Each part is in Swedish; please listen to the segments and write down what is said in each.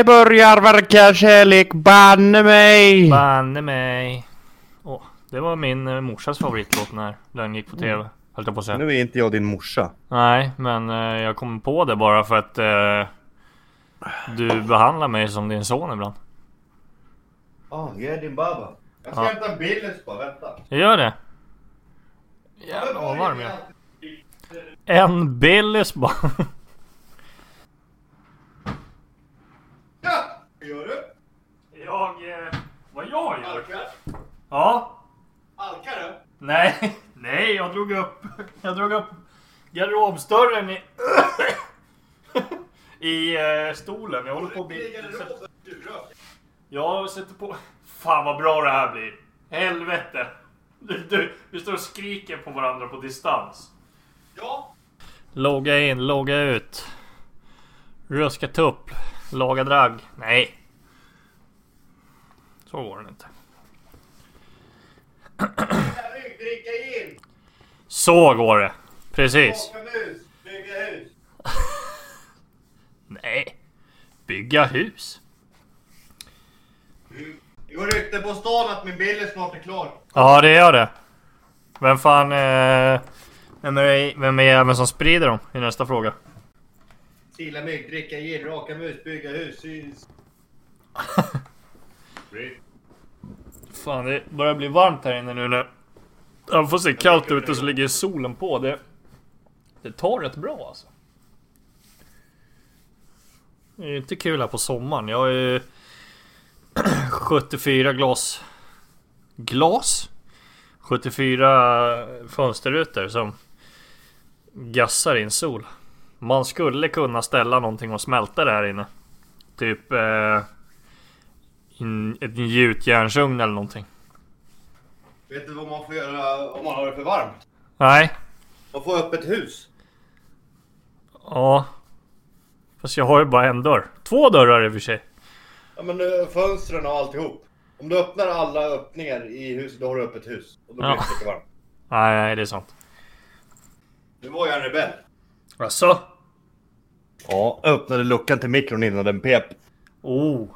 det börjar verka kärlek, banne mig! Banne mig. Åh, det var min eh, morsas favoritlåt när den gick på TV. Höll jag på att säga. Nu är inte jag din morsa. Nej, men eh, jag kom på det bara för att eh, du behandlar mig som din son ibland. Ja, ah, jag är din baba. Jag ska Ja. hämta en Billys bara, vänta. Gör det. Jävlar vad varm jag är. En Billys bara. Ja! Vad gör du? Jag... Eh, vad jag gör? Alkar? Ja. Alkar du? Nej, nej, jag drog upp... Jag drog upp garderobsdörren i... I eh, stolen. Jag håller på att bli... Jag sätter på... Fan vad bra det här blir. Helvete. Du, du, vi står och skriker på varandra på distans. Ja. Logga in, logga ut. Ruska tupp. Laga drag. Nej. Så går den inte. Så går det. Precis. Nej. Bygga hus. Det går rykte på stan att min snart är klar. Ja, det gör det. Vem fan... Eh, vem är, vem är jäveln som sprider dem? I nästa fråga. Sila mygg, dricka gin, raka mus, bygga hus. Fan, det börjar bli varmt här inne nu när... Även fast det är kallt ute så ligger solen på. Det, det tar rätt bra alltså. Det är inte kul här på sommaren. Jag har ju 74 glas... Glas? 74 fönsterrutor som gassar in sol. Man skulle kunna ställa någonting och smälta det här inne. Typ... Eh, en, en gjutjärnsugn eller någonting. Vet du vad man får göra om man har det för varmt? Nej. Man får upp ett hus. Ja. Fast jag har ju bara en dörr. Två dörrar i och för sig. Ja men eh, fönstren och alltihop. Om du öppnar alla öppningar i huset, då har du öppet hus. Och då blir det Ja. inte lika varmt. Nej, nej det är sant. Nu var jag en rebell. Jaså? Ja, öppnade luckan till mikron innan den pep. Oh.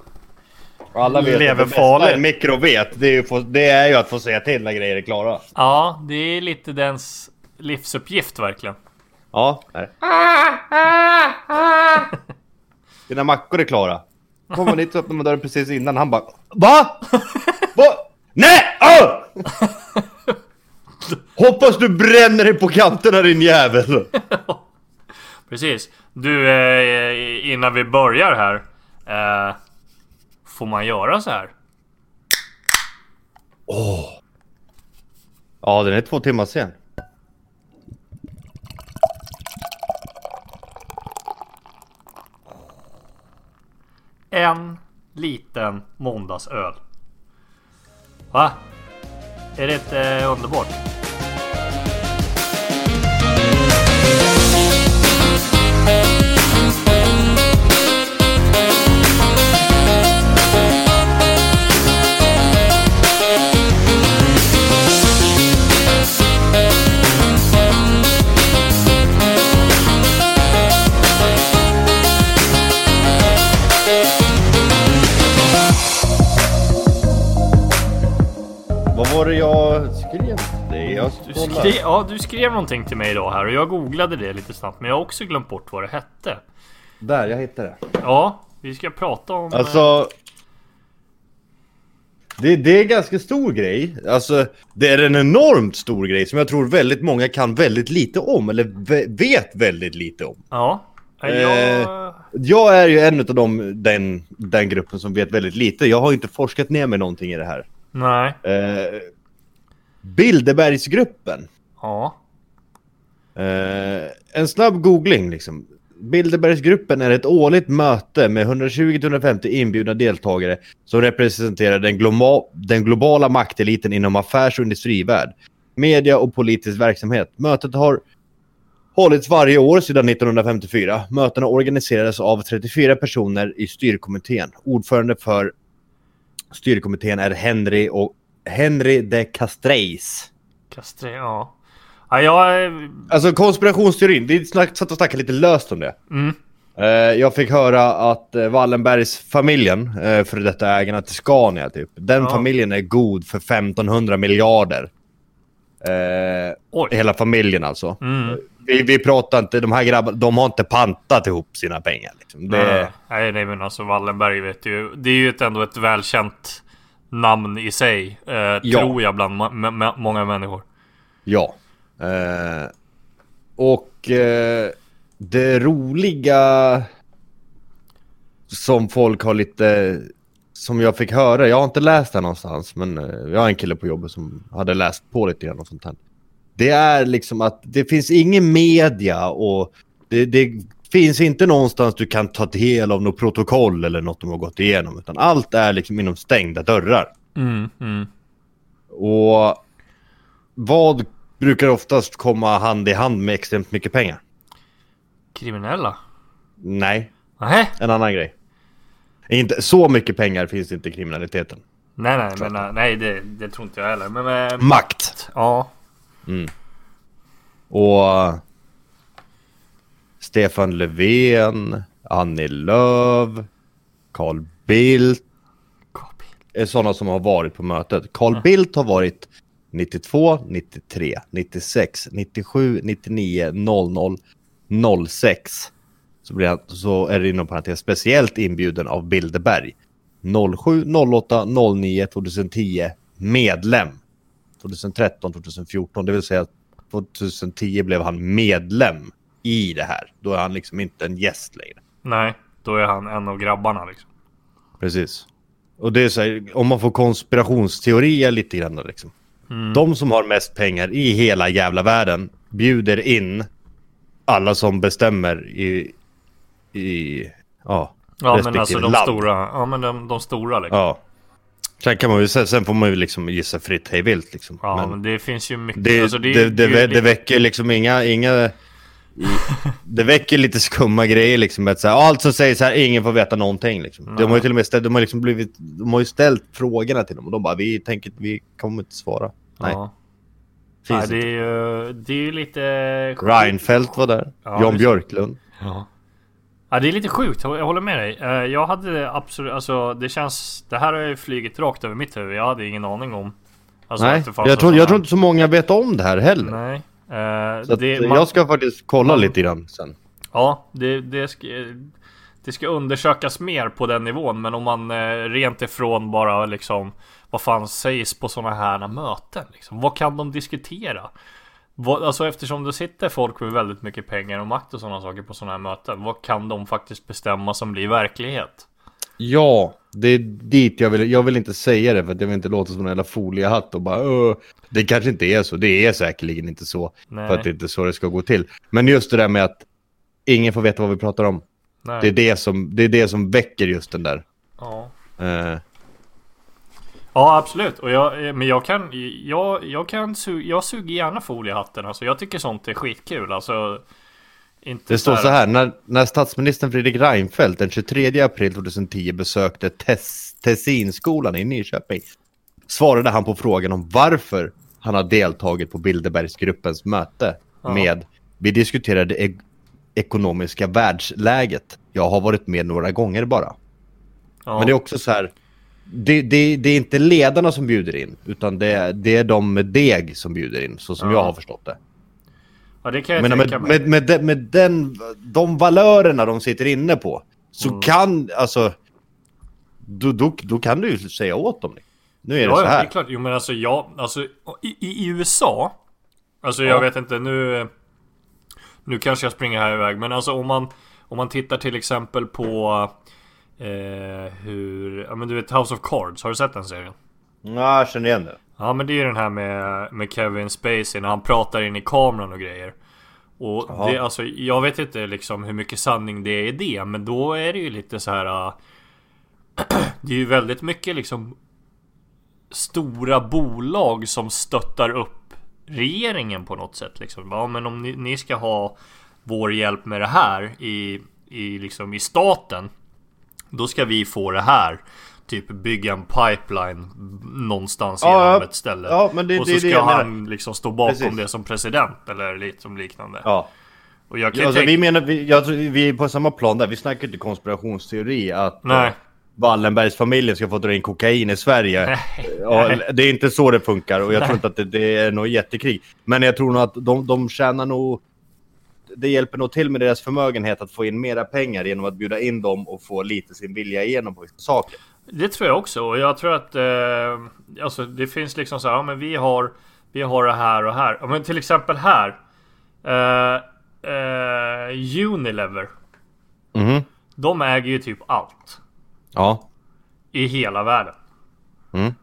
Och alla vet Lever att det bästa farligt. mikro vet, det är, ju få, det är ju att få säga till när grejer är klara. Ja, det är lite dens livsuppgift verkligen. Ja. Här. Dina mackor är klara. Kommer man dit så öppnar man dörren precis innan. Han bara VA? Va? Nej! Ah! Hoppas du bränner dig på kanterna din jävel! Precis. Du, eh, innan vi börjar här. Eh, får man göra så här? Ja, den är två timmar sen. En liten måndagsöl. Va? Är det inte eh, underbart? Var det jag skrev dig? Jag Du skrev, ja, du skrev någonting till mig idag här och jag googlade det lite snabbt men jag har också glömt bort vad det hette. Där, jag hittade det. Ja, vi ska prata om... eh, Alltså... Det, det är en ganska stor grej. Alltså, det är en enormt stor grej som jag tror väldigt många kan väldigt lite om, eller ve- vet väldigt lite om. Ja. Eh, Jag... Jag är ju en av dem, den, den gruppen som vet väldigt lite. Jag har inte forskat ner mig någonting i det här. Nej. Bilderbergsgruppen. Ja. Eh, en snabb googling liksom. Bilderbergsgruppen är ett årligt möte med 120-150 inbjudna deltagare som representerar den, gloma- den globala makteliten inom affärs och industrivärld, media och politisk verksamhet. Mötet har hållits varje år sedan 1954. Mötena organiserades av 34 personer i styrkommittén. Ordförande för styrkommittén är Henry, och Henry de Castreis. Kastre, ja. Ja, jag... Alltså konspirationsteorin, vi satt och snackade lite löst om det. Mm. Eh, jag fick höra att eh, Wallenbergs-familjen, eh, för detta ägarna till Scania typ, den Ja. familjen är god för 1500 miljarder. Oj. hela familjen alltså. Mm. Vi, vi pratar inte, de här grabbarna, de har inte pantat ihop sina pengar. Liksom. Det, nej, nej, men alltså Wallenberg vet ju. Det är ju ett, ändå ett välkänt namn i sig. Eh, Ja. Tror jag bland många människor. Ja. Eh, och eh, det roliga som folk har lite, som jag fick höra, jag har inte läst det någonstans, men eh, jag har en kille på jobbet som hade läst på lite grann och sånt här. Det är liksom att det finns ingen media och det, det finns inte någonstans du kan ta del av något protokoll eller något de har gått igenom, utan allt är liksom inom stängda dörrar. Mm, mm. Och vad brukar oftast komma hand i hand med extremt mycket pengar? Kriminella? Nej, Nej, en annan grej. Inte, så mycket pengar finns inte i kriminaliteten. nej, nej, men, nej, nej det, det tror inte jag heller. Men, men Makt! ja. Och Stefan Löfven, Annie Lööf, Carl Bildt är sådana som har varit på mötet. Carl Bildt har varit 92, 93, 96, 97, 99, 00, 06. Så, blir han, så är det inom parentes speciellt inbjuden av Bilderberg. 07, 08, 09, 2010 medlem. 2013, 2014, det vill säga 2010 blev han medlem i det här. Då är han liksom inte en gäst längre. Nej, då är han en av grabbarna liksom. Precis. Och det är så här, om man får konspirationsteorier lite grann liksom. De som har mest pengar i hela jävla världen bjuder in alla som bestämmer i, i ja, Ja, men alltså de land. stora. Ja, men de, de stora liksom. Ja. Sen kan man ju, sen, får man ju liksom gissa fritt hej vilt liksom. Ja, men, Men det finns ju mycket. det, alltså, det, det, det, lite- väcker liksom inga, inga det väcker lite skumma grejer liksom. Att så här, allt som sägs här, ingen får veta någonting liksom. De har ju till och med ställt, de har liksom blivit, de har ju ställt frågorna till dem och de bara, vi tänker, vi kommer inte svara. Nej, Ja. finns Nej, det är ju det är ju lite... Reinfeldt var där, Ja, Jan Björklund. Ja. ja, det är lite sjukt. Jag håller med dig. Eh, Jag hade absolut, alltså det känns... Det här har ju flugit rakt över mitt huvud. Jag hade ingen aning om. Alltså, Nej, jag tror, jag tror inte så många vet om det här heller. Nej. Så att, det, eh, man- jag ska faktiskt kolla man- lite grann sen. Ja, det, det, ska, det ska undersökas mer på den nivån. Men om man eh, rent ifrån bara liksom vad fan sägs på sådana här möten? Liksom? Vad kan de diskutera? Vad, alltså eftersom det sitter folk med väldigt mycket pengar och makt och sådana saker på sådana här möten. Vad kan de faktiskt bestämma som blir verklighet? Ja, det är dit jag vill, jag vill inte säga det för att jag vill inte låta som en jävla foliehatt och bara "Åh." Det kanske inte är så, det är säkerligen inte så. Nej. För att det inte är så det ska gå till. Men just det där med att ingen får veta vad vi pratar om. Nej. Det är det som, det är det som väcker just den där. Ja. Eh, Ja absolut, och jag, eh, men jag kan, jag, jag kan su, jag suger gärna foliehatten alltså. Jag tycker sånt är skitkul alltså. Inte det står så här, när, när statsministern Fredrik Reinfeldt den 23 april 2010 besökte Tess, Tessinskolan i Nyköping svarade han på frågan om varför han har deltagit på Bilderbergsgruppens möte Ja. med Vi diskuterade e ekonomiska världsläget. Jag har varit med några gånger bara. Ja. Men det är också så här. Det, det, det är inte ledarna som bjuder in, utan det, är- det är de med deg som bjuder in, så som Ja. jag har förstått det. Ja det kan jag Men tänka med, mig. med, med, de- med den, de valörerna de sitter inne på, så Mm. kan, alltså, då, då, då kan du ju säga åt dem. Nu är det Ja, så ja, det här. är klart. Jo men alltså jag, alltså i, i, USA Alltså Ja. jag vet inte nu Nu kanske jag springer här iväg men alltså om man Om man tittar till exempel på eh, Hur, ja men du vet House of Cards, har du sett den serien? Ja, jag känner igen det. Ja men det är ju den här med, med Kevin Spacey när han pratar in i kameran och grejer Och det, alltså jag vet inte liksom hur mycket sanning det är i det Men då är det ju lite så här. äh, Det är ju väldigt mycket liksom Stora bolag som stöttar upp regeringen på något sätt liksom. Ja men om ni, ni ska ha Vår hjälp med det här i, i liksom i staten Då ska vi få det här Typ bygga en pipeline någonstans Ja, genom ett ställe Ja, men det- Och det så det ska menar. han liksom stå bakom Precis. det som president eller lite som liknande Ja. Och jag kan Ja, alltså, tänka... vi menar, vi, jag tror, vi är på samma plan där. Vi snackar inte konspirationsteori att Nej. eh, Wallenbergsfamiljen ska få dra in kokain i Sverige. Ja, det är inte så det funkar och jag tror inte att det, det är något jättekrig. Men jag tror nog att de, de tjänar nog... Det hjälper nog till med deras förmögenhet att få in mera pengar genom att bjuda in dem och få lite sin vilja igenom på vissa saker. Det tror jag också och jag tror att eh, alltså det finns liksom så här, ja men vi har Vi har det här och här. Ja, men till exempel här. Eh, eh, Unilever. Mhm. De äger ju typ allt. Ja. I hela världen. Mm.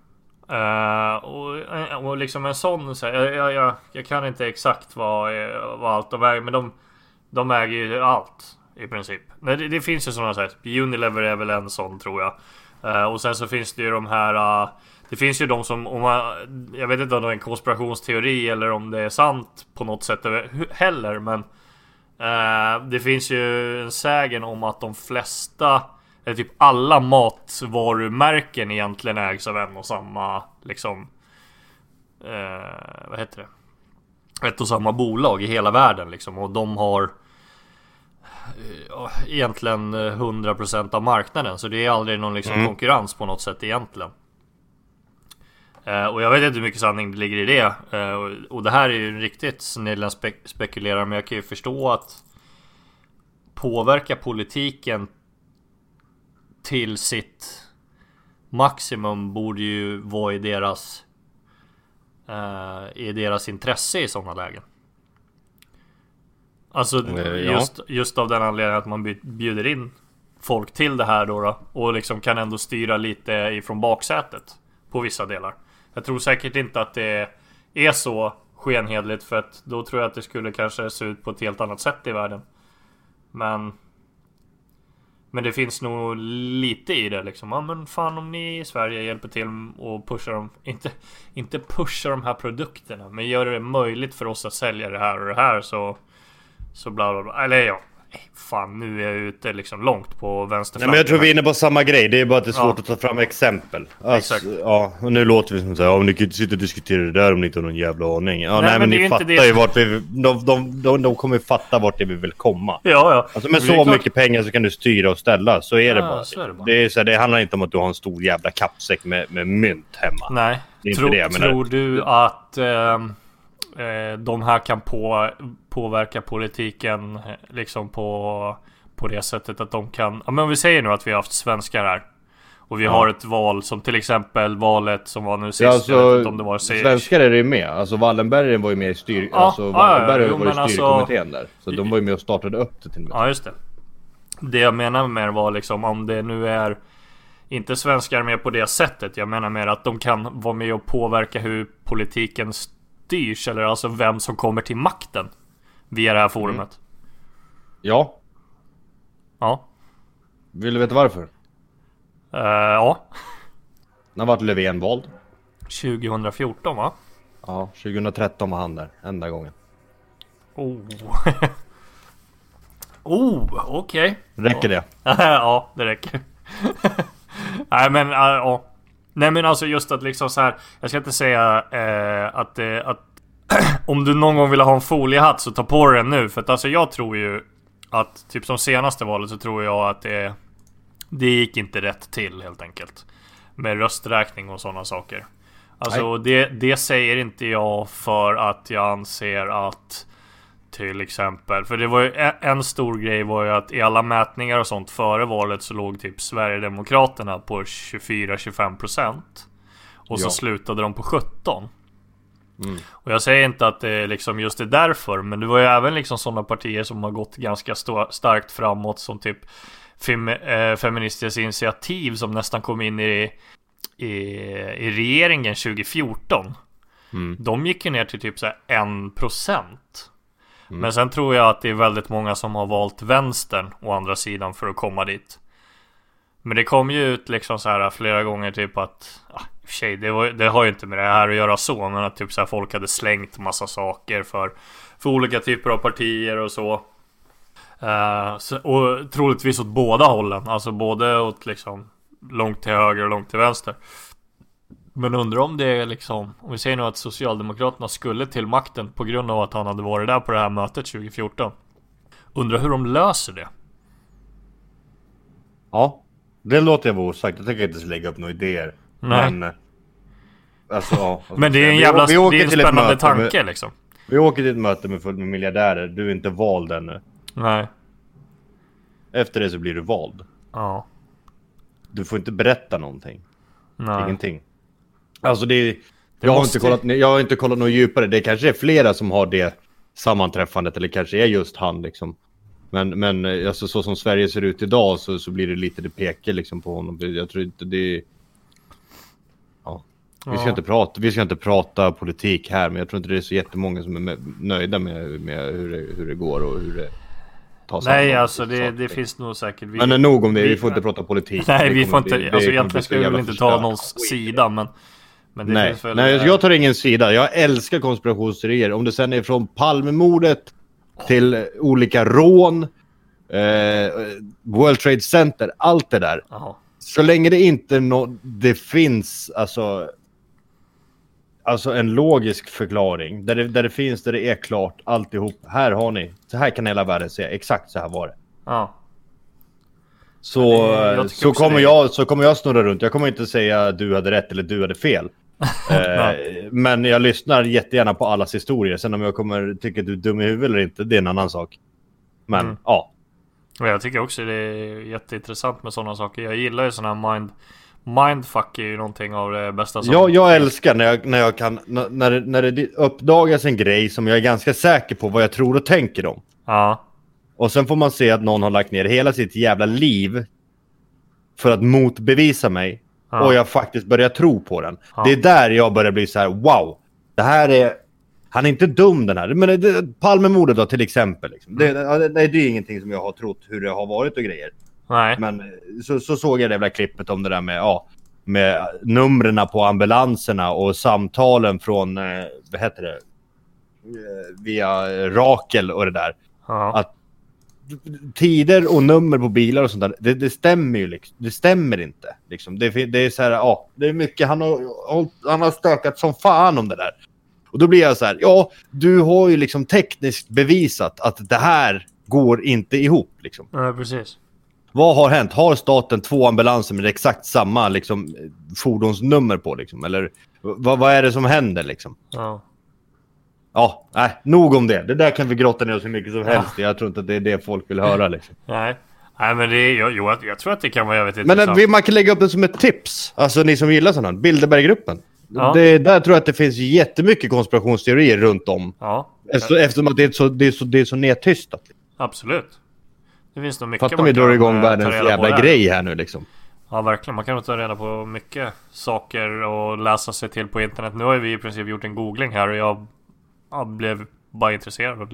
Uh, och, eh, och liksom en sån, så här, jag, jag, jag, kan inte exakt vad, eh, vad allt de äger, men de, de äger ju allt i princip. Nej, det, det finns ju sådana här, Unilever är väl en sån tror jag. Uh, och sen så finns det ju de här, uh, det finns ju de som, om man, jag vet inte om det är en konspirationsteori eller om det är sant på något sätt heller, men det finns ju en sägen om att de flesta eller typ alla matvarumärken egentligen ägs av en och samma liksom eh, Vad heter det? Ett och samma bolag i hela världen liksom och de har eh, Egentligen eh, 100% av marknaden så det är aldrig någon liksom Mm. konkurrens på något sätt egentligen Eh, och jag vet inte hur mycket sanning det ligger i det. Eh, och, och det här är ju riktigt snillen spe- spekulerar men jag kan ju förstå att påverka politiken till sitt maximum borde ju vara i deras eh, i deras intresse i sådana lägen. Alltså Eh, ja. just, just av den anledningen att man bjuder in folk till det här då, då och liksom kan ändå styra lite ifrån baksätet på vissa delar. Jag tror säkert inte att det är så skenhedligt för att då tror jag att det skulle kanske se ut på ett helt annat sätt i världen. Men men det finns nog lite i det liksom. Ja men fan om ni i Sverige hjälper till och pushar dem. Inte, inte pusha de här produkterna. Men gör det möjligt för oss att sälja det här och det här så. Så bla bla bla. Eller ja nej, Fan nu är jag ute liksom långt på Nej, vänsterflanken. men jag tror vi är inne på samma grej. Det är bara att det är svårt Ja. att ta fram exempel. Alltså, Exakt. Ja, och nu låter vi som såhär, men ni kan ju inte sitta och diskutera det där om ni inte har någon jävla aning. Ja, nej, Nej, men det ni inte fattar det- ju vart vi... De, de, de, de kommer ju fatta vart det vi vill komma. Ja ja. Alltså med det så klart- mycket pengar så kan du styra och ställa. Så är det Ja, bara. så är det bara. Det, är så här, det handlar inte om att du har en stor jävla kappsäck med, med mynt hemma. Nej. Det är inte Tro, det jag menar. tror du att ehm, eh, de här kan på, påverka politiken eh, liksom på, på det sättet att de kan... Ja, men om vi säger nu att vi har haft svenskar här. Och vi Ja. har ett val som till exempel valet som var nu sist. Ja, jag alltså, vet inte om det var se- svenskar är det ju med. Alltså Wallenberg var ju med i styr... Ja, alltså, ja, ja, Wallenberg jo, var i alltså- styrkommittén där. Så de var ju med och startade upp det till och med. Ja just det. Det jag menar med var liksom om det nu är inte svenskar med på det sättet. Jag menar mer att de kan vara med och påverka hur politiken styrs. Eller alltså vem som kommer till makten. Via det här forumet. Ja, Ja. vill du veta varför? Eh, ja. När vart Löfven vald? 2014 va? Ja, 2013 var han där, enda gången. Oh. oh, okej. Räcker det? ja, det räcker. Nej men, äh, ja. Nej men alltså just att liksom så här. Jag ska inte säga eh, att, eh, att om du någon gång vill ha en foliehatt så ta på dig den nu. För att alltså jag tror ju att typ som senaste valet så tror jag att det, det gick inte rätt till helt enkelt. Med rösträkning och sådana saker. Alltså det, det säger inte jag för att jag anser att till exempel. För det var ju en, stor grej var ju att i alla mätningar och sånt före valet så låg typ Sverigedemokraterna på 24-25% Och så Ja. slutade de på 17 Mm. Och jag säger inte att det liksom just är därför Men det var ju även liksom sådana partier som har gått ganska starkt framåt Som typ fem, eh, Feministiskt initiativ som nästan kom in i, i, i regeringen 2014 Mm. De gick ju ner till typ så här 1% Mm. Men sen tror jag att det är väldigt många som har valt vänstern å andra sidan för att komma dit. Men det kom ju ut liksom så här flera gånger typ att ja, i och för sig, det, var, det har ju inte med det här att göra så Men att typ så här folk hade slängt massa saker för, för olika typer av partier och så. Uh, så, Och troligtvis åt båda hållen Alltså både åt liksom Långt till höger och långt till vänster men undrar om det är liksom Om vi säger nu att Socialdemokraterna skulle till makten på grund av att han hade varit där på det här mötet 2014 Undrar hur de löser det? Ja, det låter jag vara osagt. Jag tänker inte lägga upp några idéer. Nej. Men, alltså, ja, ska Men det är en jävla... vi, vi åker det är en till spännande möte med- tanke liksom. Vi åker till ett möte med fullt med miljardärer. Du är inte vald ännu. Nej. Efter det så blir du vald. Ja. Du får inte berätta någonting. Nej. Ingenting. Alltså det är... Jag har, måste- inte kollat, jag har inte kollat något djupare. Det kanske är flera som har det sammanträffandet. Eller kanske är just han liksom. Men, men eh, alltså, så som Sverige ser ut idag så, så blir det lite det pekar liksom på honom. Jag tror inte det... Ja. Vi ska, Ja. inte prata, vi ska inte prata politik här, men jag tror inte det är så jättemånga som är med, nöjda med, med hur, det, hur det går och hur det tas Nej, alltså det, det finns nog säkert... Vi, Men nog om det, vi vi- får inte prata politik. Nej, Det vi får inte... det alltså egentligen ska vi väl inte ta någons skit. sida, men... Men Nej, väl... nej eh, jag tar ingen sida. Jag älskar konspirationsteorier. Om det sen är från Palmemordet till olika rån, eh, World Trade Center, allt det där. Jaha. Så länge det inte nå- det finns alltså, alltså en logisk förklaring. Där det, där det finns, där det är klart alltihop. Här har ni. Så här kan hela världen se. Exakt så här var det. Ja. Så, det- så, kommer det. jag, så kommer jag snurra runt. Jag kommer inte säga du hade rätt eller du hade fel. Eh, men jag lyssnar jättegärna på allas historier. Sen om jag kommer tycka att du är dum i huvudet eller inte, det är en annan sak. Men Mm. ja. Jag tycker också det är jätteintressant med sådana saker. Jag gillar ju sådana här mind... Mindfuck är ju någonting av det bästa som... Jag, jag älskar när jag, när jag kan, när, när, det- när det uppdagas en grej som jag är ganska säker på vad jag tror och tänker om. Ja. Och sen får man se att någon har lagt ner hela sitt jävla liv för att motbevisa mig. Ja. Och jag faktiskt börjar tro på den. Ja. Det är där jag börjar bli så här: wow. Det här är... Han är inte dum den här. Men det- det, Palmemordet då till exempel. Liksom. Det, Mm. det, det är ingenting som jag har trott hur det har varit och grejer. Nej. Men så, så såg jag det jävla klippet om det där med, ja, med numren på ambulanserna och samtalen från, eh, vad heter det, Eh, via Rakel och det där. Ja. Att tider och nummer på bilar och sånt där, det, det stämmer ju liksom. Det stämmer inte. Liksom. Det, det är så här, ja, det är mycket, han har, han har stökat som fan om det där. Och då blir jag så här, ja, du har ju liksom tekniskt bevisat att det här går inte ihop liksom. ja, precis. Vad har hänt? Har staten två ambulanser med exakt samma liksom, fordonsnummer på? Liksom? Eller vad, vad är det som händer? Liksom? Ja. Ja, nej, nog om det. Det där kan vi grotta ner oss hur mycket som helst i. Jag tror inte att det är det folk vill höra. Liksom. Nej. Nej men det är... Jo, jo, jag, jag tror att det kan vara jävligt Men intressant. vi, man kan lägga upp det som ett tips. Alltså ni som gillar sådana. Bilderberggruppen. Ja. Det, där tror jag att det finns jättemycket konspirationsteorier runt om. Ja. Efter, Eftersom att det är så, det är så, det är så nedtystat. Absolut. Det finns nog mycket Fattar om vi man drar igång eh, världens jävla grej här nu liksom. Ja verkligen, man kan nog ta reda på mycket saker och läsa sig till på internet. Nu har vi i princip gjort en googling här och jag ja, blev bara intresserad. Och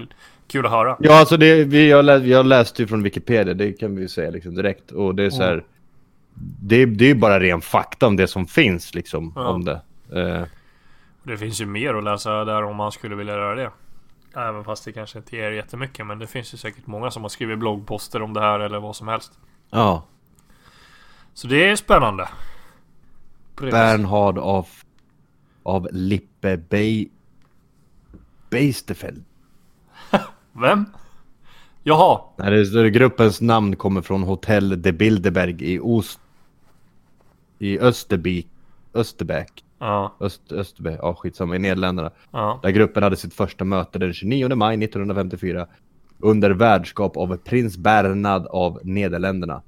kul att höra. Ja, alltså det, vi, jag, läst, jag läste ju från Wikipedia, det kan vi ju säga liksom direkt. Och det är så här... Mm. Det, det är ju bara ren fakta om det som finns liksom, Ja. om det. Eh, Det finns ju mer att läsa där om man skulle vilja göra det. Även fast det kanske inte ger jättemycket. Men det finns ju säkert många som har skrivit bloggposter om det här eller vad som helst. ja. Så det är spännande. Bernhard av, av Lippe Be, Beistefeld. Vem? Jaha. Nej, det står gruppens namn kommer från Hotell de Bilderberg i Ost... I Österby... Österbäck. Ja, Öst, Österberg, ja skitsamma, i Nederländerna. ja. Där gruppen hade sitt första möte den 29 maj 1954 under värdskap av prins Bernhard av Nederländerna.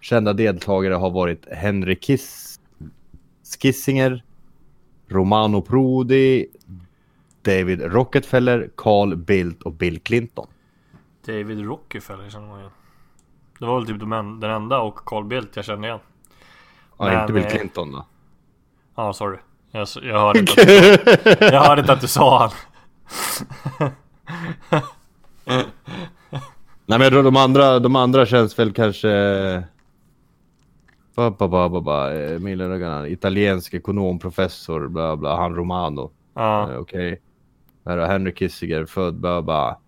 Kända deltagare har varit Henry Kiss, Kissinger, Romano Prodi, David Rockefeller, Carl Bildt och Bill Clinton. David Rockefeller känner man igen. Det var väl typ de en, den enda och Carl Bildt jag kände igen. Ja, Men, inte Bill eh, Clinton då. Ja, sorry. Jag, jag, hörde inte att, jag hörde inte att du sa han. Nej men jag tror de andra, de andra känns väl kanske... Ba, ba, ba, ba, ba. eh, Italiensk ekonomprofessor, bla bla, han Romano. Ja, Eh, Okej. Här har Henry Kissinger, född bla.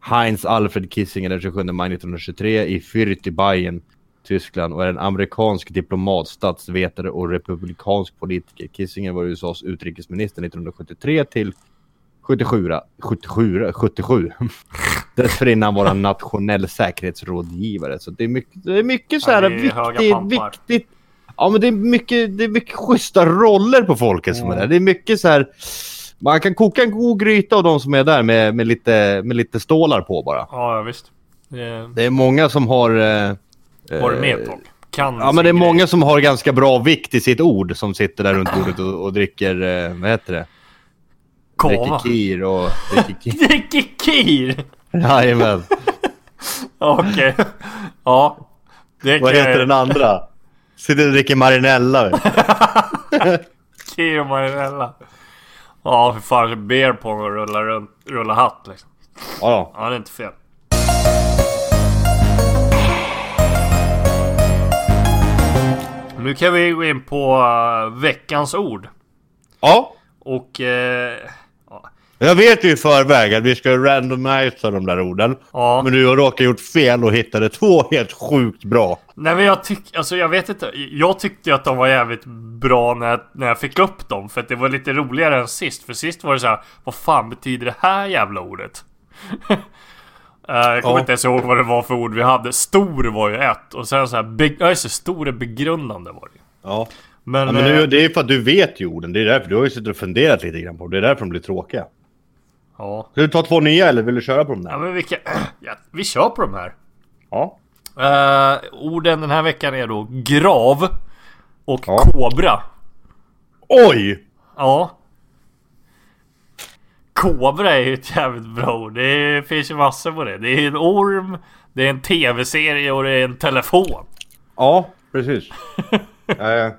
Heinz Alfred Kissinger den 27 maj 1923 i Fürth i Bayern, Tyskland och är en amerikansk diplomat, statsvetare och republikansk politiker. Kissinger var USAs utrikesminister 1973 till 77, 77, 77. Dessförinnan var han nationell säkerhetsrådgivare. Så det är mycket, det är mycket så här Ja, viktigt, viktigt. Ja men det är mycket, det är mycket schyssta roller på folket som är där. Det är mycket så här. Man kan koka en god gryta av de som är där med, med, lite, med lite stålar på bara. Ja, ja visst. Det Det är många som har... Eh, varit eh, med på. Kan Ja men det är grej. många som har ganska bra vikt i sitt ord som sitter där runt bordet och, och dricker, eh, vad heter det? Dricker Kava. kir och dricker kir. Dricker kir! Jajamän. Okej. Ja. Det Vad heter den andra? Sitter och dricker marinella. Kir och marinella. Ja, för fan. Ber på och rulla runt, rulla hatt liksom. Ja, Ja, det är inte fel. Nu kan vi gå in på uh, veckans ord. ja. Och... eh, Jag vet ju i förväg att vi ska randomisa de där orden. ja. Men du har råkat gjort fel och hittade två helt sjukt bra. Nej men jag tycker, alltså jag vet inte. Jag tyckte ju att de var jävligt bra när jag, när jag fick upp dem. För att det var lite roligare än sist. För sist var det så här, vad fan betyder det här jävla ordet? Eh, jag kommer Ja. inte ens ihåg vad det var för ord vi hade. Stor var ju ett. Och sen så här, be- ja just det, stor är begrundande var det ju. Ja. Men, ja men eh, nu, det är för att du vet ju orden. Det är därför. Du har ju suttit och funderat lite grann på dem. Det är därför de blir tråkiga. Ja. Ska du ta två nya eller vill du köra på ja där? men vilka, ja, vi kör på de här. Ja. Eh, orden den här veckan är då grav och Ja. kobra. Oj! Ja. Kobra är ju ett jävligt bra ord. Det finns ju massor på det. Det är en orm, det är en tv-serie och det är en telefon. Ja, precis. eh,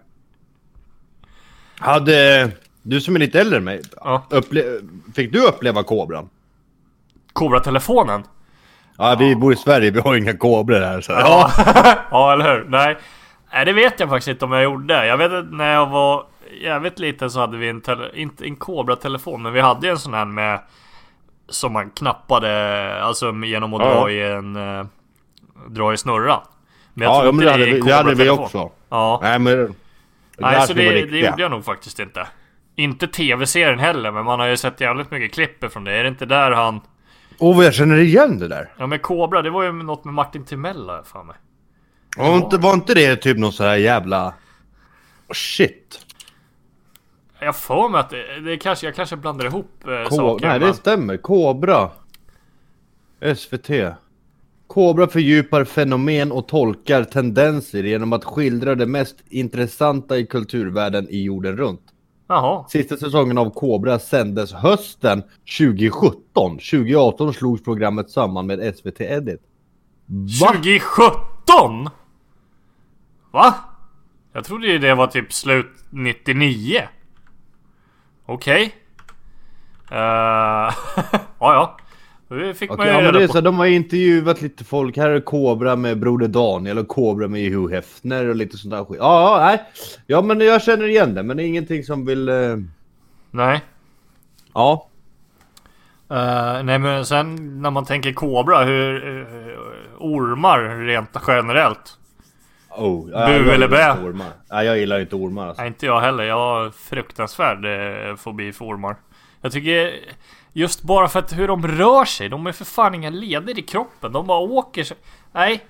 hade du som är lite äldre än mig, Ja. fick du uppleva kobran? Kobra-telefonen. Ja, vi bor i Sverige, vi har inga kobror här. Så. Ja. ja, eller hur? Nej. Nej, det vet jag faktiskt inte om jag gjorde. Jag vet att när jag var jävligt liten så hade vi en, tele- inte en Kobra-telefon, men vi hade ju en sån här med som man knappade, alltså genom att Ja, dra ja. i en... eh, dra i snurran. Men jag Ja, tror ja men det hade, vi, det hade vi också. Ja. Nej, men... Nej, så det, det gjorde jag nog faktiskt inte. Inte tv-serien heller, men man har ju sett jävligt mycket klipp från det. Är det inte där han... Åh, vad jag känner igen det där. Ja men Kobra, det var ju något med Martin Timell för mig. Var inte, var inte det typ någon sån här jävla... Oh, shit. Jag får mig att det, det kanske, jag kanske blandar ihop eh, Ko- saker. Nej, men... det stämmer. Kobra. SVT. Kobra fördjupar fenomen och tolkar tendenser genom att skildra det mest intressanta i kulturvärlden i jorden runt. Jaha. Sista säsongen av Kobra sändes hösten 2017. 2018 slogs programmet samman med SVT Edit. Va? 2017? Va? Jag trodde ju det var typ slut 99. Okej. Okay. ja ja. Det fick man Okej, ju ja, reda det är på. så, de har intervjuat lite folk. Här är Kobra med Broder Daniel och Kobra med Hugh Hefner och lite sånt där skit. Ja, ja, nej. Ja, men jag känner igen det, men det är ingenting som vill... eh, Nej. Ja. Eh, nej men sen när man tänker kobra, hur... Uh, ormar rent generellt. Oh, Bu jag gillar eller bä? Nej, jag gillar inte ormar alltså. Nej inte jag heller, jag har fruktansvärd eh, fobi för ormar. Jag tycker just bara för att hur de rör sig, de är för fan inga leder i kroppen. De bara åker. Nej.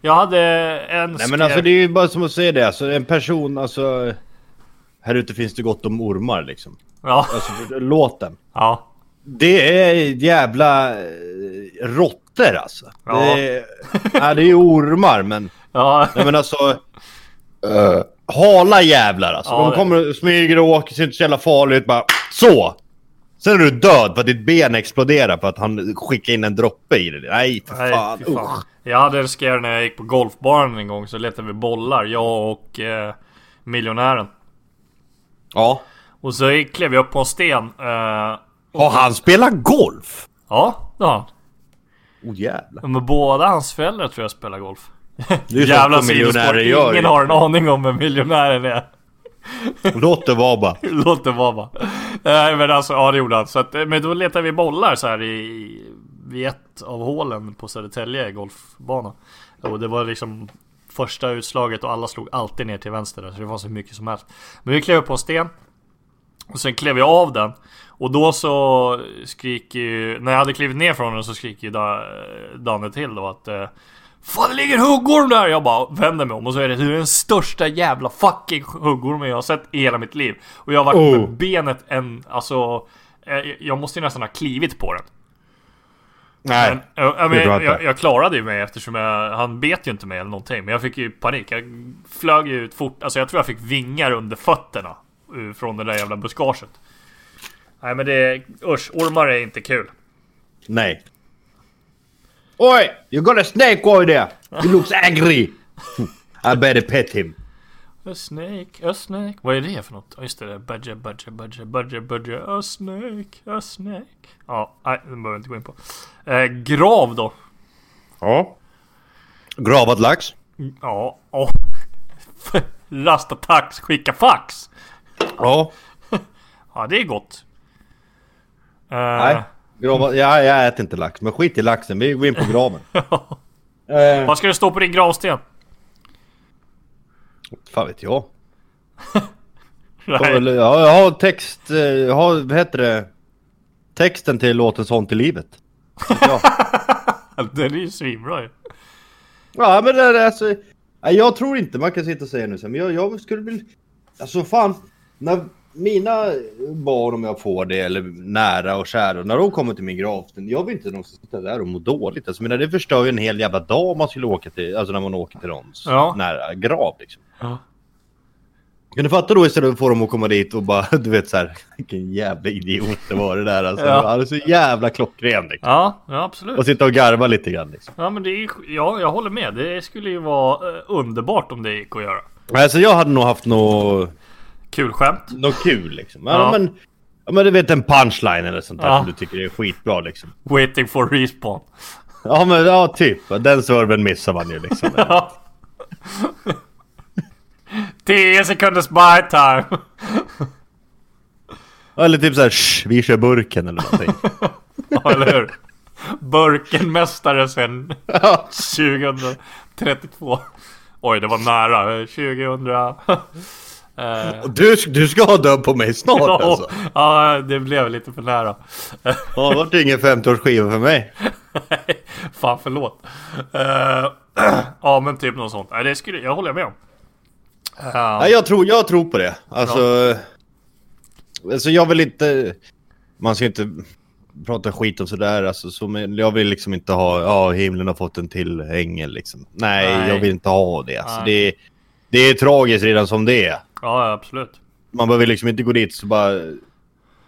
Jag hade en... Nej men alltså det är ju bara som att säga det, alltså en person, alltså... Här ute finns det gott om ormar liksom. Ja, Alltså låten. ja. Det är jävla eh, råttor alltså. Ja. Det är, ja, det är ormar men... Ja, Nej men alltså... Uh, hala jävlar alltså. Ja, De kommer och smyger och åker, ser inte så jävla farligt bara så! Sen är du död för att ditt ben exploderar för att han skickade in en droppe i det. Nej för nej, fan, fy fan. Jag hade scare när jag gick på golfbanan en gång så letade vi bollar, jag och eh, miljonären. Ja. Och så klev jag upp på en sten. Eh, Har han spelat golf? ja, det har han. Oh jävlar. Men båda hans föräldrar tror jag spelar golf. Det är Jävla miljonärer gör. Ingen har en aning om vem miljonären är. Låt det vara bara. Låt det vara bara. Nej men alltså, ja det gjorde han. Så att, eh, men då letade vi bollar så här i... Vid ett av hålen på Södertälje golfbana. Och det var liksom första utslaget och alla slog alltid ner till vänster där, så det var så mycket som helst. Men vi klev upp på en sten. Och sen klev jag av den. Och då så skriker ju, när jag hade klivit ner från den så skriker ju Danne till då att eh, Fan det ligger en huggorm där! Jag bara vänder mig om och så är det den största jävla fucking huggormen jag har sett i hela mitt liv. Och jag har varit Oh. med benet en, alltså eh, Jag måste ju nästan ha klivit på den. Nej. Men, jag, jag, jag men, jag, inte. jag klarade ju mig eftersom jag, han bet ju inte mig eller någonting. Men jag fick ju panik. Jag flög ju ut fort. Alltså jag tror jag fick vingar under fötterna. uh, Från det där jävla buskaget. Nej men det, usch, ormar är inte kul. Nej. Oj! You got a snake over there! He looks angry! I better pet him. A snake, a snake. Vad är det för något? Ja just det, budget, budget, budget, budget, budget, a snake, a snake. Ja, nej, det behöver vi inte gå in på. Eh, grav då? Ja. Gravad lax. Ja, ja. Rastatax, skicka fax. Ja. Ja, det är gott. Eh, Nej. Gravad, ja, jag äter inte lax, men skit i laxen. Vi går in på graven. eh, Vad ska det stå på din gravsten? fan vet jag. Nej. Eller, ja, jag har text... eh, Jag har, vad heter det? Texten till låten Sånt till livet. Ja. Den är ju svinbra ju. Ja men det är alltså... Jag tror inte man kan sitta och säga nu så men jag, jag skulle vilja... Alltså fan, när mina barn om jag får det, eller nära och kära, när de kommer till min gravsten, jag vill inte att de ska sitta där och må dåligt. Alltså, men det förstör ju en hel jävla dag om man skulle åka till, alltså när man åker till någons Ja. nära grav liksom. Ja. Kan du fatta då istället för att få dem att komma dit och bara, du vet så här, vilken jävla idiot det var det där alltså. Ja. Han är så jävla klockren liksom. Ja, ja absolut. Och sitta och garva lite grann liksom. Ja men det är ja, jag håller med. Det skulle ju vara eh, underbart om det gick att göra. Alltså jag hade nog haft något Kul skämt. något kul liksom. Ja, Ja. men, ja men du vet en punchline eller sånt där Ja. som du tycker är skitbra liksom. Waiting for respawn. Ja men ja typ, den serven missar man ju liksom. Ja. 10 sekunders buy time. eller typ såhär "Shh, vi kör burken eller någonting. Ja, eller hur? Burkenmästare sen ja. 2032. Oj, det var nära. 2000... Och du, du ska ha död på mig snart ja, alltså. ja, det blev lite för nära. Ja, det vart ingen 50-årsskiva för mig. Fan förlåt. Eh, ja men typ något sånt. Nej, det skulle jag håller med om. Eh, Nej jag tror, jag tror på det. Alltså... Alltså jag vill inte... Man ska inte prata skit om sådär alltså. Så, men jag vill liksom inte ha... Ja, himlen har fått en till ängel liksom. Nej, Nej. jag vill inte ha det. Alltså, det, det är tragiskt redan som det är. Ja absolut. Man behöver liksom inte gå dit så bara...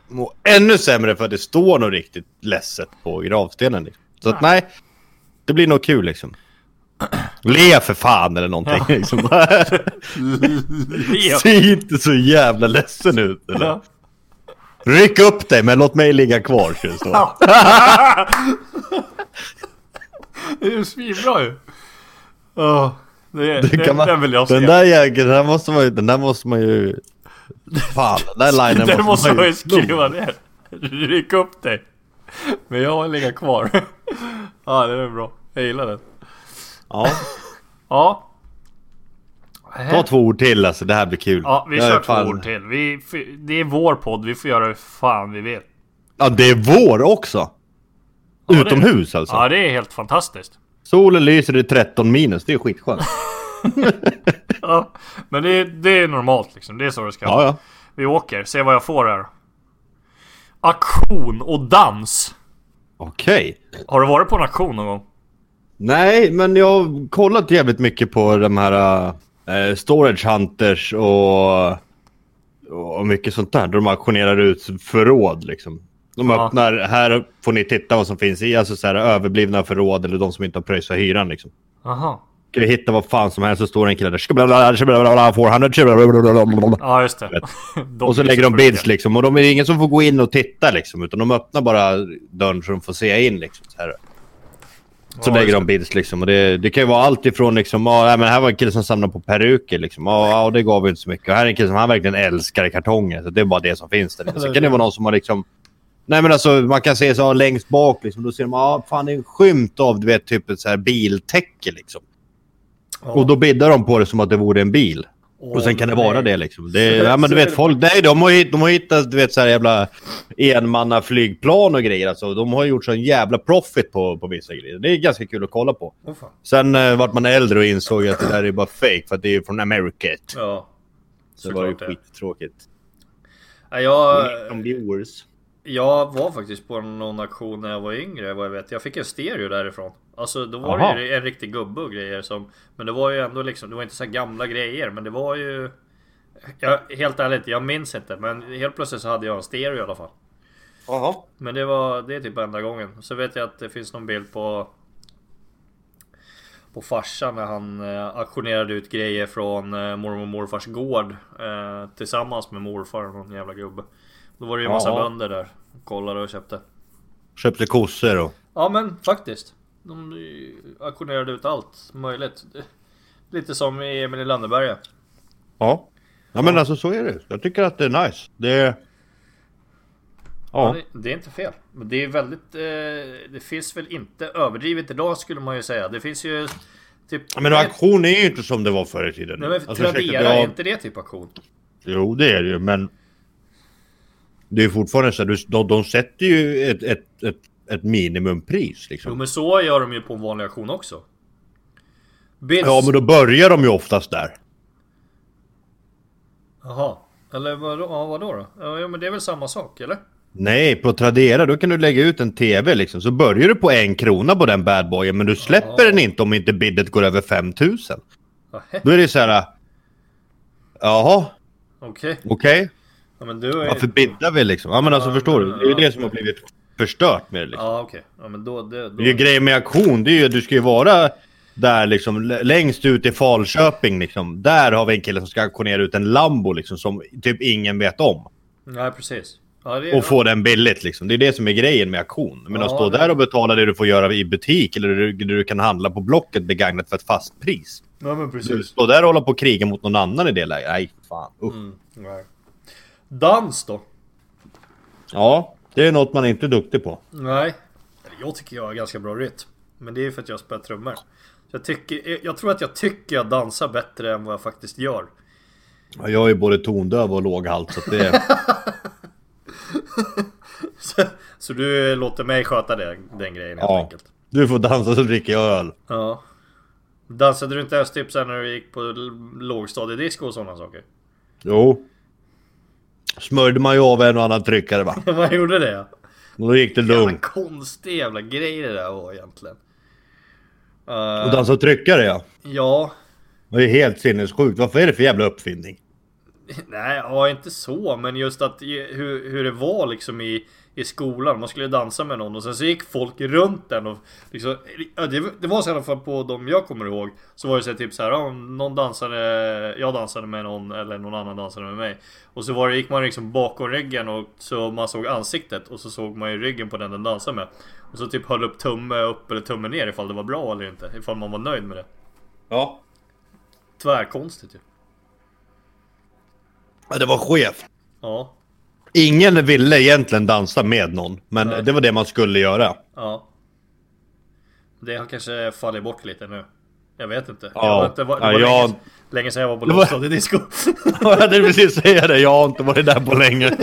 Må ännu sämre för att det står något riktigt ledset på gravstenen. Liksom. Så att nej. Det blir nog kul liksom. Le för fan eller någonting. Liksom. Leo. Se inte så jävla ledsen ut. Eller? Ja. Ryck upp dig men låt mig ligga kvar. ska det är ju svinbra ju. Ja, det, det, Det kan man, den vill jag se. den där jäkeln, den måste man ju, den där måste man ju... Fan, den där linen Den måste man ju sno. skriva ner. Ryck upp dig. Men jag vill ligga kvar. ja, det är bra. Jag gillar den. Ja, Ja. ta två ord till alltså, det här blir kul. Ja, vi Jag kör två ord till. Vi, det är vår podd, vi får göra hur fan vi vill. Ja, det är vår också. det- Utomhus alltså. Ja, det är helt fantastiskt. Solen lyser i 13 minus, det är skitskönt. Ja, men det, det är normalt liksom. Det är så det ska Ja, vara. ja. Vi åker, se vad jag får här. Aktion och dans. Okej. Har du varit på en auktion någon gång? Nej, men jag har kollat jävligt mycket på de här äh, Storage Hunters och, och mycket sånt där. Där de auktionerar ut förråd liksom. De Ja. öppnar, här får ni titta vad som finns i, alltså så här överblivna förråd eller de som inte har pröjsat hyran liksom. Aha. Ska vi hitta vad fan som helst så står det en kille där. "Skablablabla, skablablabla, 400, skablablabla." Ja, just det. De Och så lägger de bids liksom. Och de är ingen som får gå in och titta liksom. Utan de öppnar bara dörren så de får se in liksom. Så, här. så Ja, lägger de bids liksom. Och det, det kan ju vara allt ifrån liksom. Ja, nej, men här var en kille som samlar på peruker liksom. Ja, ja, och det gav ju inte så mycket. Och här är en kille som han verkligen älskar kartonger. Så det är bara det som finns där. Så kan det vara någon som har liksom. Nej men alltså man kan se så längst bak liksom. Då ser man, ja fan det är en skymt av du vet typ ett så här biltäcke liksom. Ja. Och då biddar de på det som att det vore en bil. Och sen kan det vara det liksom. Det, ja men du vet folk, nej de har, de har hittat du vet så här jävla enmanna flygplan och grejer alltså. De har gjort sån jävla profit på, på vissa grejer. Det är ganska kul att kolla på. Fan. Sen eh, vart man äldre och insåg att det där är bara fake för att det är från America. Ja. Så det var ju skittråkigt. Ja, jag, Som viewers. Jag var faktiskt på någon auktion när jag var yngre vad jag vet. Jag fick en stereo därifrån. Alltså då var Aha. det ju en riktig gubbe och grejer som... Men det var ju ändå liksom, det var inte så här gamla grejer men det var ju... Jag, helt ärligt, jag minns inte men helt plötsligt så hade jag en stereo i alla fall. Jaha. Men det var, det är typ enda gången. Så vet jag att det finns någon bild på på farsan när han eh, auktionerade ut grejer från eh, mormor och morfars gård eh, Tillsammans med morfar och någon jävla gubbe Då var det ju massa Ja. bönder där Kollade och köpte Köpte kossor och... Ja men faktiskt De auktionerade ut allt möjligt Lite som i Emil i Lönneberga Ja. Ja men alltså så är det. Jag tycker att det är nice. Det är... Ja. Ja. Det, det är inte fel. Men det är väldigt... Eh, det finns väl inte överdrivet idag skulle man ju säga. Det finns ju typ... Men auktion är ju inte som det var förr i tiden. Nej men Alltså, Tradera, är inte det typ auktion? Jo, det är det ju, men... Det är fortfarande så att de, de sätter ju ett, ett, ett, ett minimumpris Jo liksom. men så gör de ju på en vanlig auktion också. Bids... Ja, men då börjar de ju oftast där. Jaha. Eller vadå, ja, vadå då? Ja men det är väl samma sak eller? Nej, på Tradera då kan du lägga ut en TV liksom. Så börjar du på en krona på den badboyen, men du släpper Ja. den inte om inte bidet går över 5000. Nähä, Då är det så här... Jaha, Okej. okej. Ja men du är Varför biddar vi liksom? Ja men alltså Ja, förstår du? Det är ju ja. det som har blivit förstört med det liksom. Ja okej. Ja men då... Det, då... Det är ju grejen med auktion, det är ju du ska ju vara där liksom längst ut i Falköping liksom. Där har vi en kille som ska auktionera ut en Lambo liksom som typ ingen vet om. Nej precis. Ja, det. Och få den billigt liksom. Det är det som är grejen med auktion. Men Ja, att stå där och betala det du får göra i butik eller det du, det du kan handla på Blocket begagnat för ett fast pris. Ja men Du precis. stå där och hålla på och kriga mot någon annan i det läget. Nej, fan. Usch. Mm, nej. Dans då? Ja, det är något man inte är duktig på. Nej. Jag tycker jag har ganska bra rytm. Men det är för att jag spelar trummor. Jag, tycker, jag tror att jag tycker jag dansar bättre än vad jag faktiskt gör. Ja, Jag är både tondöv och låghalt så att det... Så, så du låter mig sköta det, den grejen helt Ja. enkelt. Du får dansa så dricker jag öl. Ja. Dansade du inte ens typ sen när du gick på lågstadiedisco och sådana saker? Jo. Smörjde man ju av en och annan tryckare va? Vad gjorde det? Ja? Och då gick det Jävla lugnt. konstig jävla grej det där var egentligen. Eh, Och dansa tryckare ja. ja, Det är helt sinnessjukt. Varför är det för jävla uppfinning? nej, ja, inte så, men just att hur, hur det var liksom i, i skolan. Man skulle dansa med någon och sen så gick folk runt den och liksom, det, det var så i alla fall på de jag kommer ihåg. Så var det så typ så här, om någon dansade, jag dansade med någon eller någon annan dansade med mig. Och så var det, gick man liksom bakom ryggen och så man såg ansiktet och så såg man ju ryggen på den den dansade med. Och så typ höll upp tumme upp eller tumme ner ifall det var bra eller inte. Ifall man var nöjd med det. Ja. Tvärkonstigt ju. ja det var skevt. Ja, Ingen ville egentligen dansa med någon. Men Nej. det var det man skulle göra. ja. Det har kanske fallit bort lite nu. Jag vet inte. Ja. Jag inte varit, det Ja, var jag- länge, länge sedan jag var på var- lågstadiedisco. jag hade precis säga det. Jag har inte varit där på länge.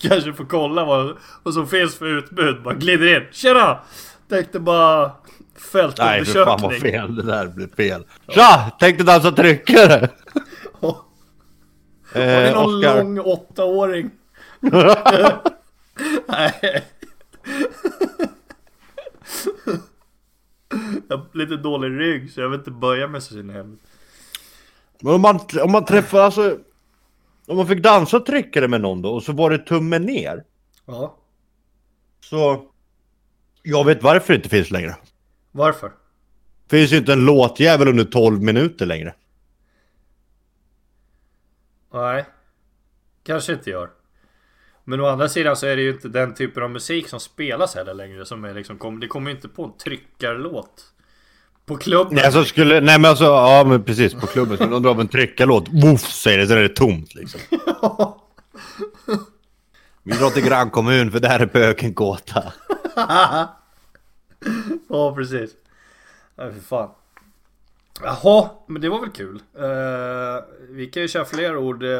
kanske får kolla vad, vad som finns för utbud. Bara glider in. Tjena! Tänkte bara Nej för fan vad fältundersökning. fel. Det där blev fel. Tja! Tänkte dansa tryckare. Har ni Eh, någon Oscar. lång åttaåring? Nej. Jag har lite dålig rygg så jag vill inte böja så sin hem. Men om man, om man träffar alltså... Om man fick dansa tryckare med någon då och så var det tummen ner. Ja. Så... Jag vet varför det inte finns längre. Varför? Finns ju inte en låtjävel under 12 minuter längre. Nej. Kanske inte gör. Men å andra sidan så är det ju inte den typen av musik som spelas heller längre som är liksom, kom, det kommer ju inte på en tryckarlåt. På klubben. Nej, alltså skulle, nej men alltså, ja men precis på klubben skulle de dra av en tryckarlåt, woof säger det, så är det tomt liksom. Vi drar till grannkommun för där är pöken gåta. Ja precis. Nej för fan. Jaha, men det var väl kul. Uh, vi kan ju köra fler ord. Uh,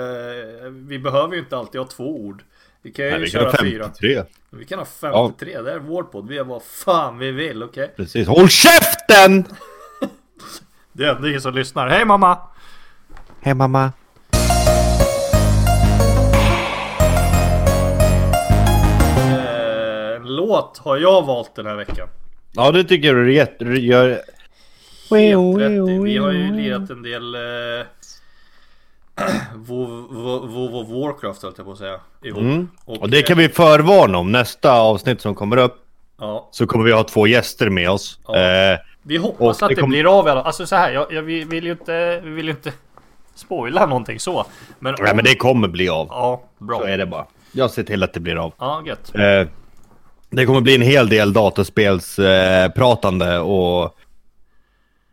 vi behöver ju inte alltid ha två ord. Vi kan ju Nej, vi köra kan ha fyra. 53. Vi kan ha 53, det är vår podd. Vi gör vad fan vi vill, okej? Okay? Precis. Håll käften! det är ingen som lyssnar. Hej mamma! Hej mamma. En låt har jag valt den här veckan. Ja, det tycker jag du rätt- du gör. Helt rätt i. Vi har ju lirat en del eh, WoW of Warcraft höll jag på att säga. Mm. Och det kan vi förvarna om. Nästa avsnitt som kommer upp Ja. så kommer vi ha två gäster med oss. Ja. Eh, Vi hoppas Och att det det kom- blir av i alla Alltså så här, jag, jag, vi vill ju inte, vi vill ju inte spoila någonting så. Men, nej, men det kommer bli av. Ja, bra. Så är det bara. Jag ser till att det blir av. Ja, gött. Eh, det kommer bli en hel del dataspelspratande eh, pratande och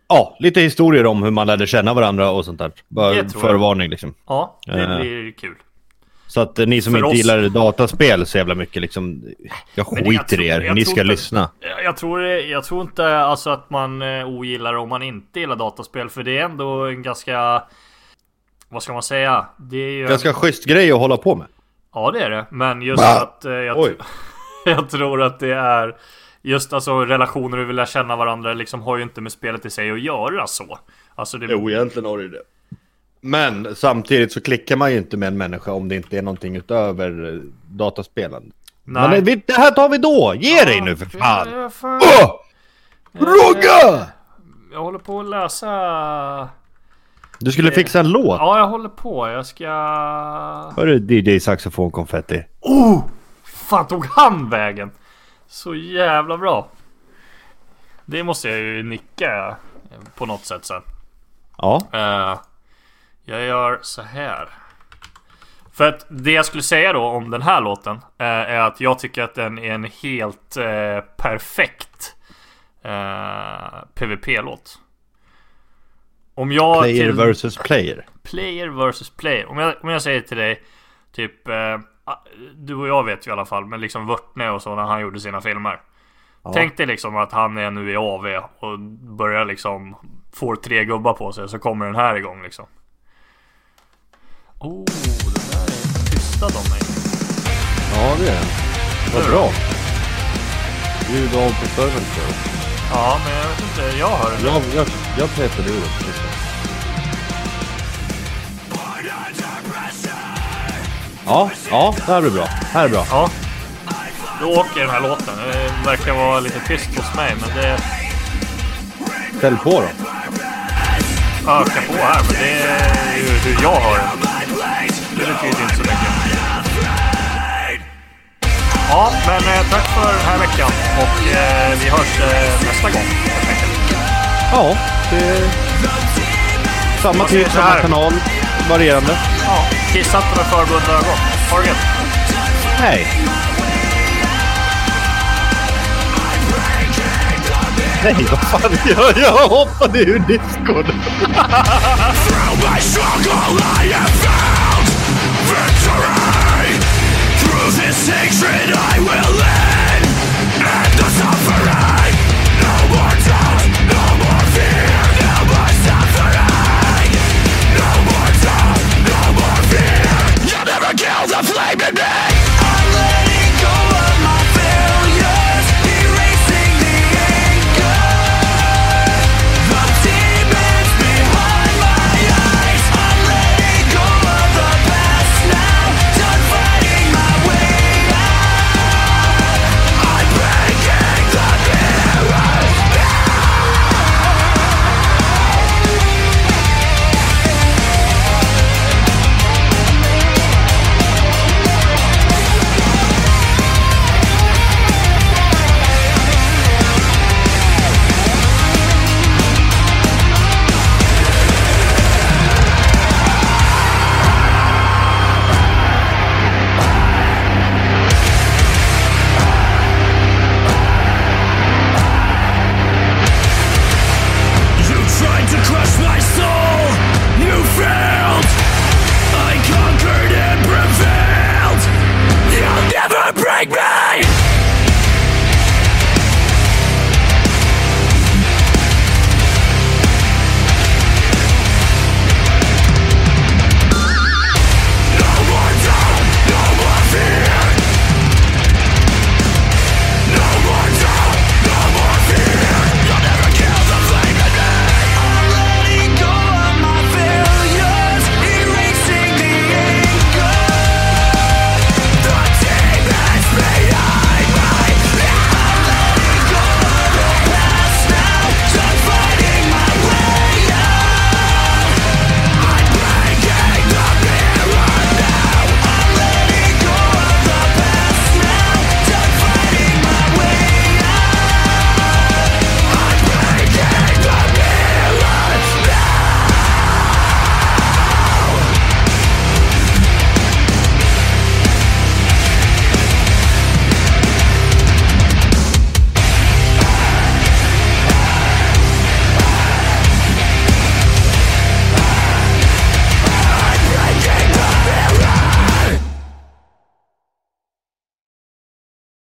ja, lite historier om hur man lärde känna varandra och sånt där. Bara förvarning liksom. Ja, det Eh. blir kul. Så att eh, ni som För inte oss- gillar dataspel så jävla mycket liksom, jag skiter i er, ni ska inte- lyssna. Jag, tror, jag tror inte alltså att man eh, ogillar om man inte gillar dataspel. För det är ändå en ganska... Vad ska man säga? Det är ju... Ganska schysst grej att hålla på med. Ja det är det. Men just Va? att eh, jag, jag tror att det är Just alltså relationer och vill lära känna varandra liksom har ju inte med spelet i sig att göra så. Alltså det... Jo, egentligen har det det. Men samtidigt så klickar man ju inte med en människa om det inte är någonting utöver eh, dataspelande. Nej. Men det, det här tar vi då! Ge dig nu för fan! Ja, fan. Åh! Rogga! Jag håller på att läsa... Du skulle fixa en låt. Ja, jag håller på. Jag ska... Hörru DJ Saxofon Konfetti. Oh! Fan tog han vägen? Så jävla bra. Det måste jag ju nicka på något sätt sen. Ja. Eh, jag gör så här. För att det jag skulle säga då om den här låten eh, är att jag tycker att den är en helt eh, perfekt eh, PVP-låt. Om jag Player till versus player. player versus player. Om jag, om jag säger till dig typ eh, Du och jag vet ju i alla fall, men liksom Vörtne och så när han gjorde sina filmer. Tänk dig liksom att han är nu i AV och börjar liksom Får tre gubbar på sig så kommer den här igång liksom. Oh, den där är tystad om mig. Ja, det är den. Vad bra. Ljud av på servern för oss. Ja, men jag vet inte, jag hör den. Jag, jag, jag petade ur det. Ja, ja, det här blir bra. Det här är bra. Ja. Då åker den här låten. Det verkar vara lite tyst hos mig, men det Ställ på då. ökar på här. Men det är ju hur jag hör den. Det betyder inte så mycket. Ja, men eh, tack för den här veckan. Och eh, vi hörs eh, nästa gång. helt enkelt. Ja, det samma tid, samma kanal. Varierande. Ja, kissa inte med förbundna ögon. Ha det gött. Hej! Nej, vad fan jag, jag hoppade ur diskon.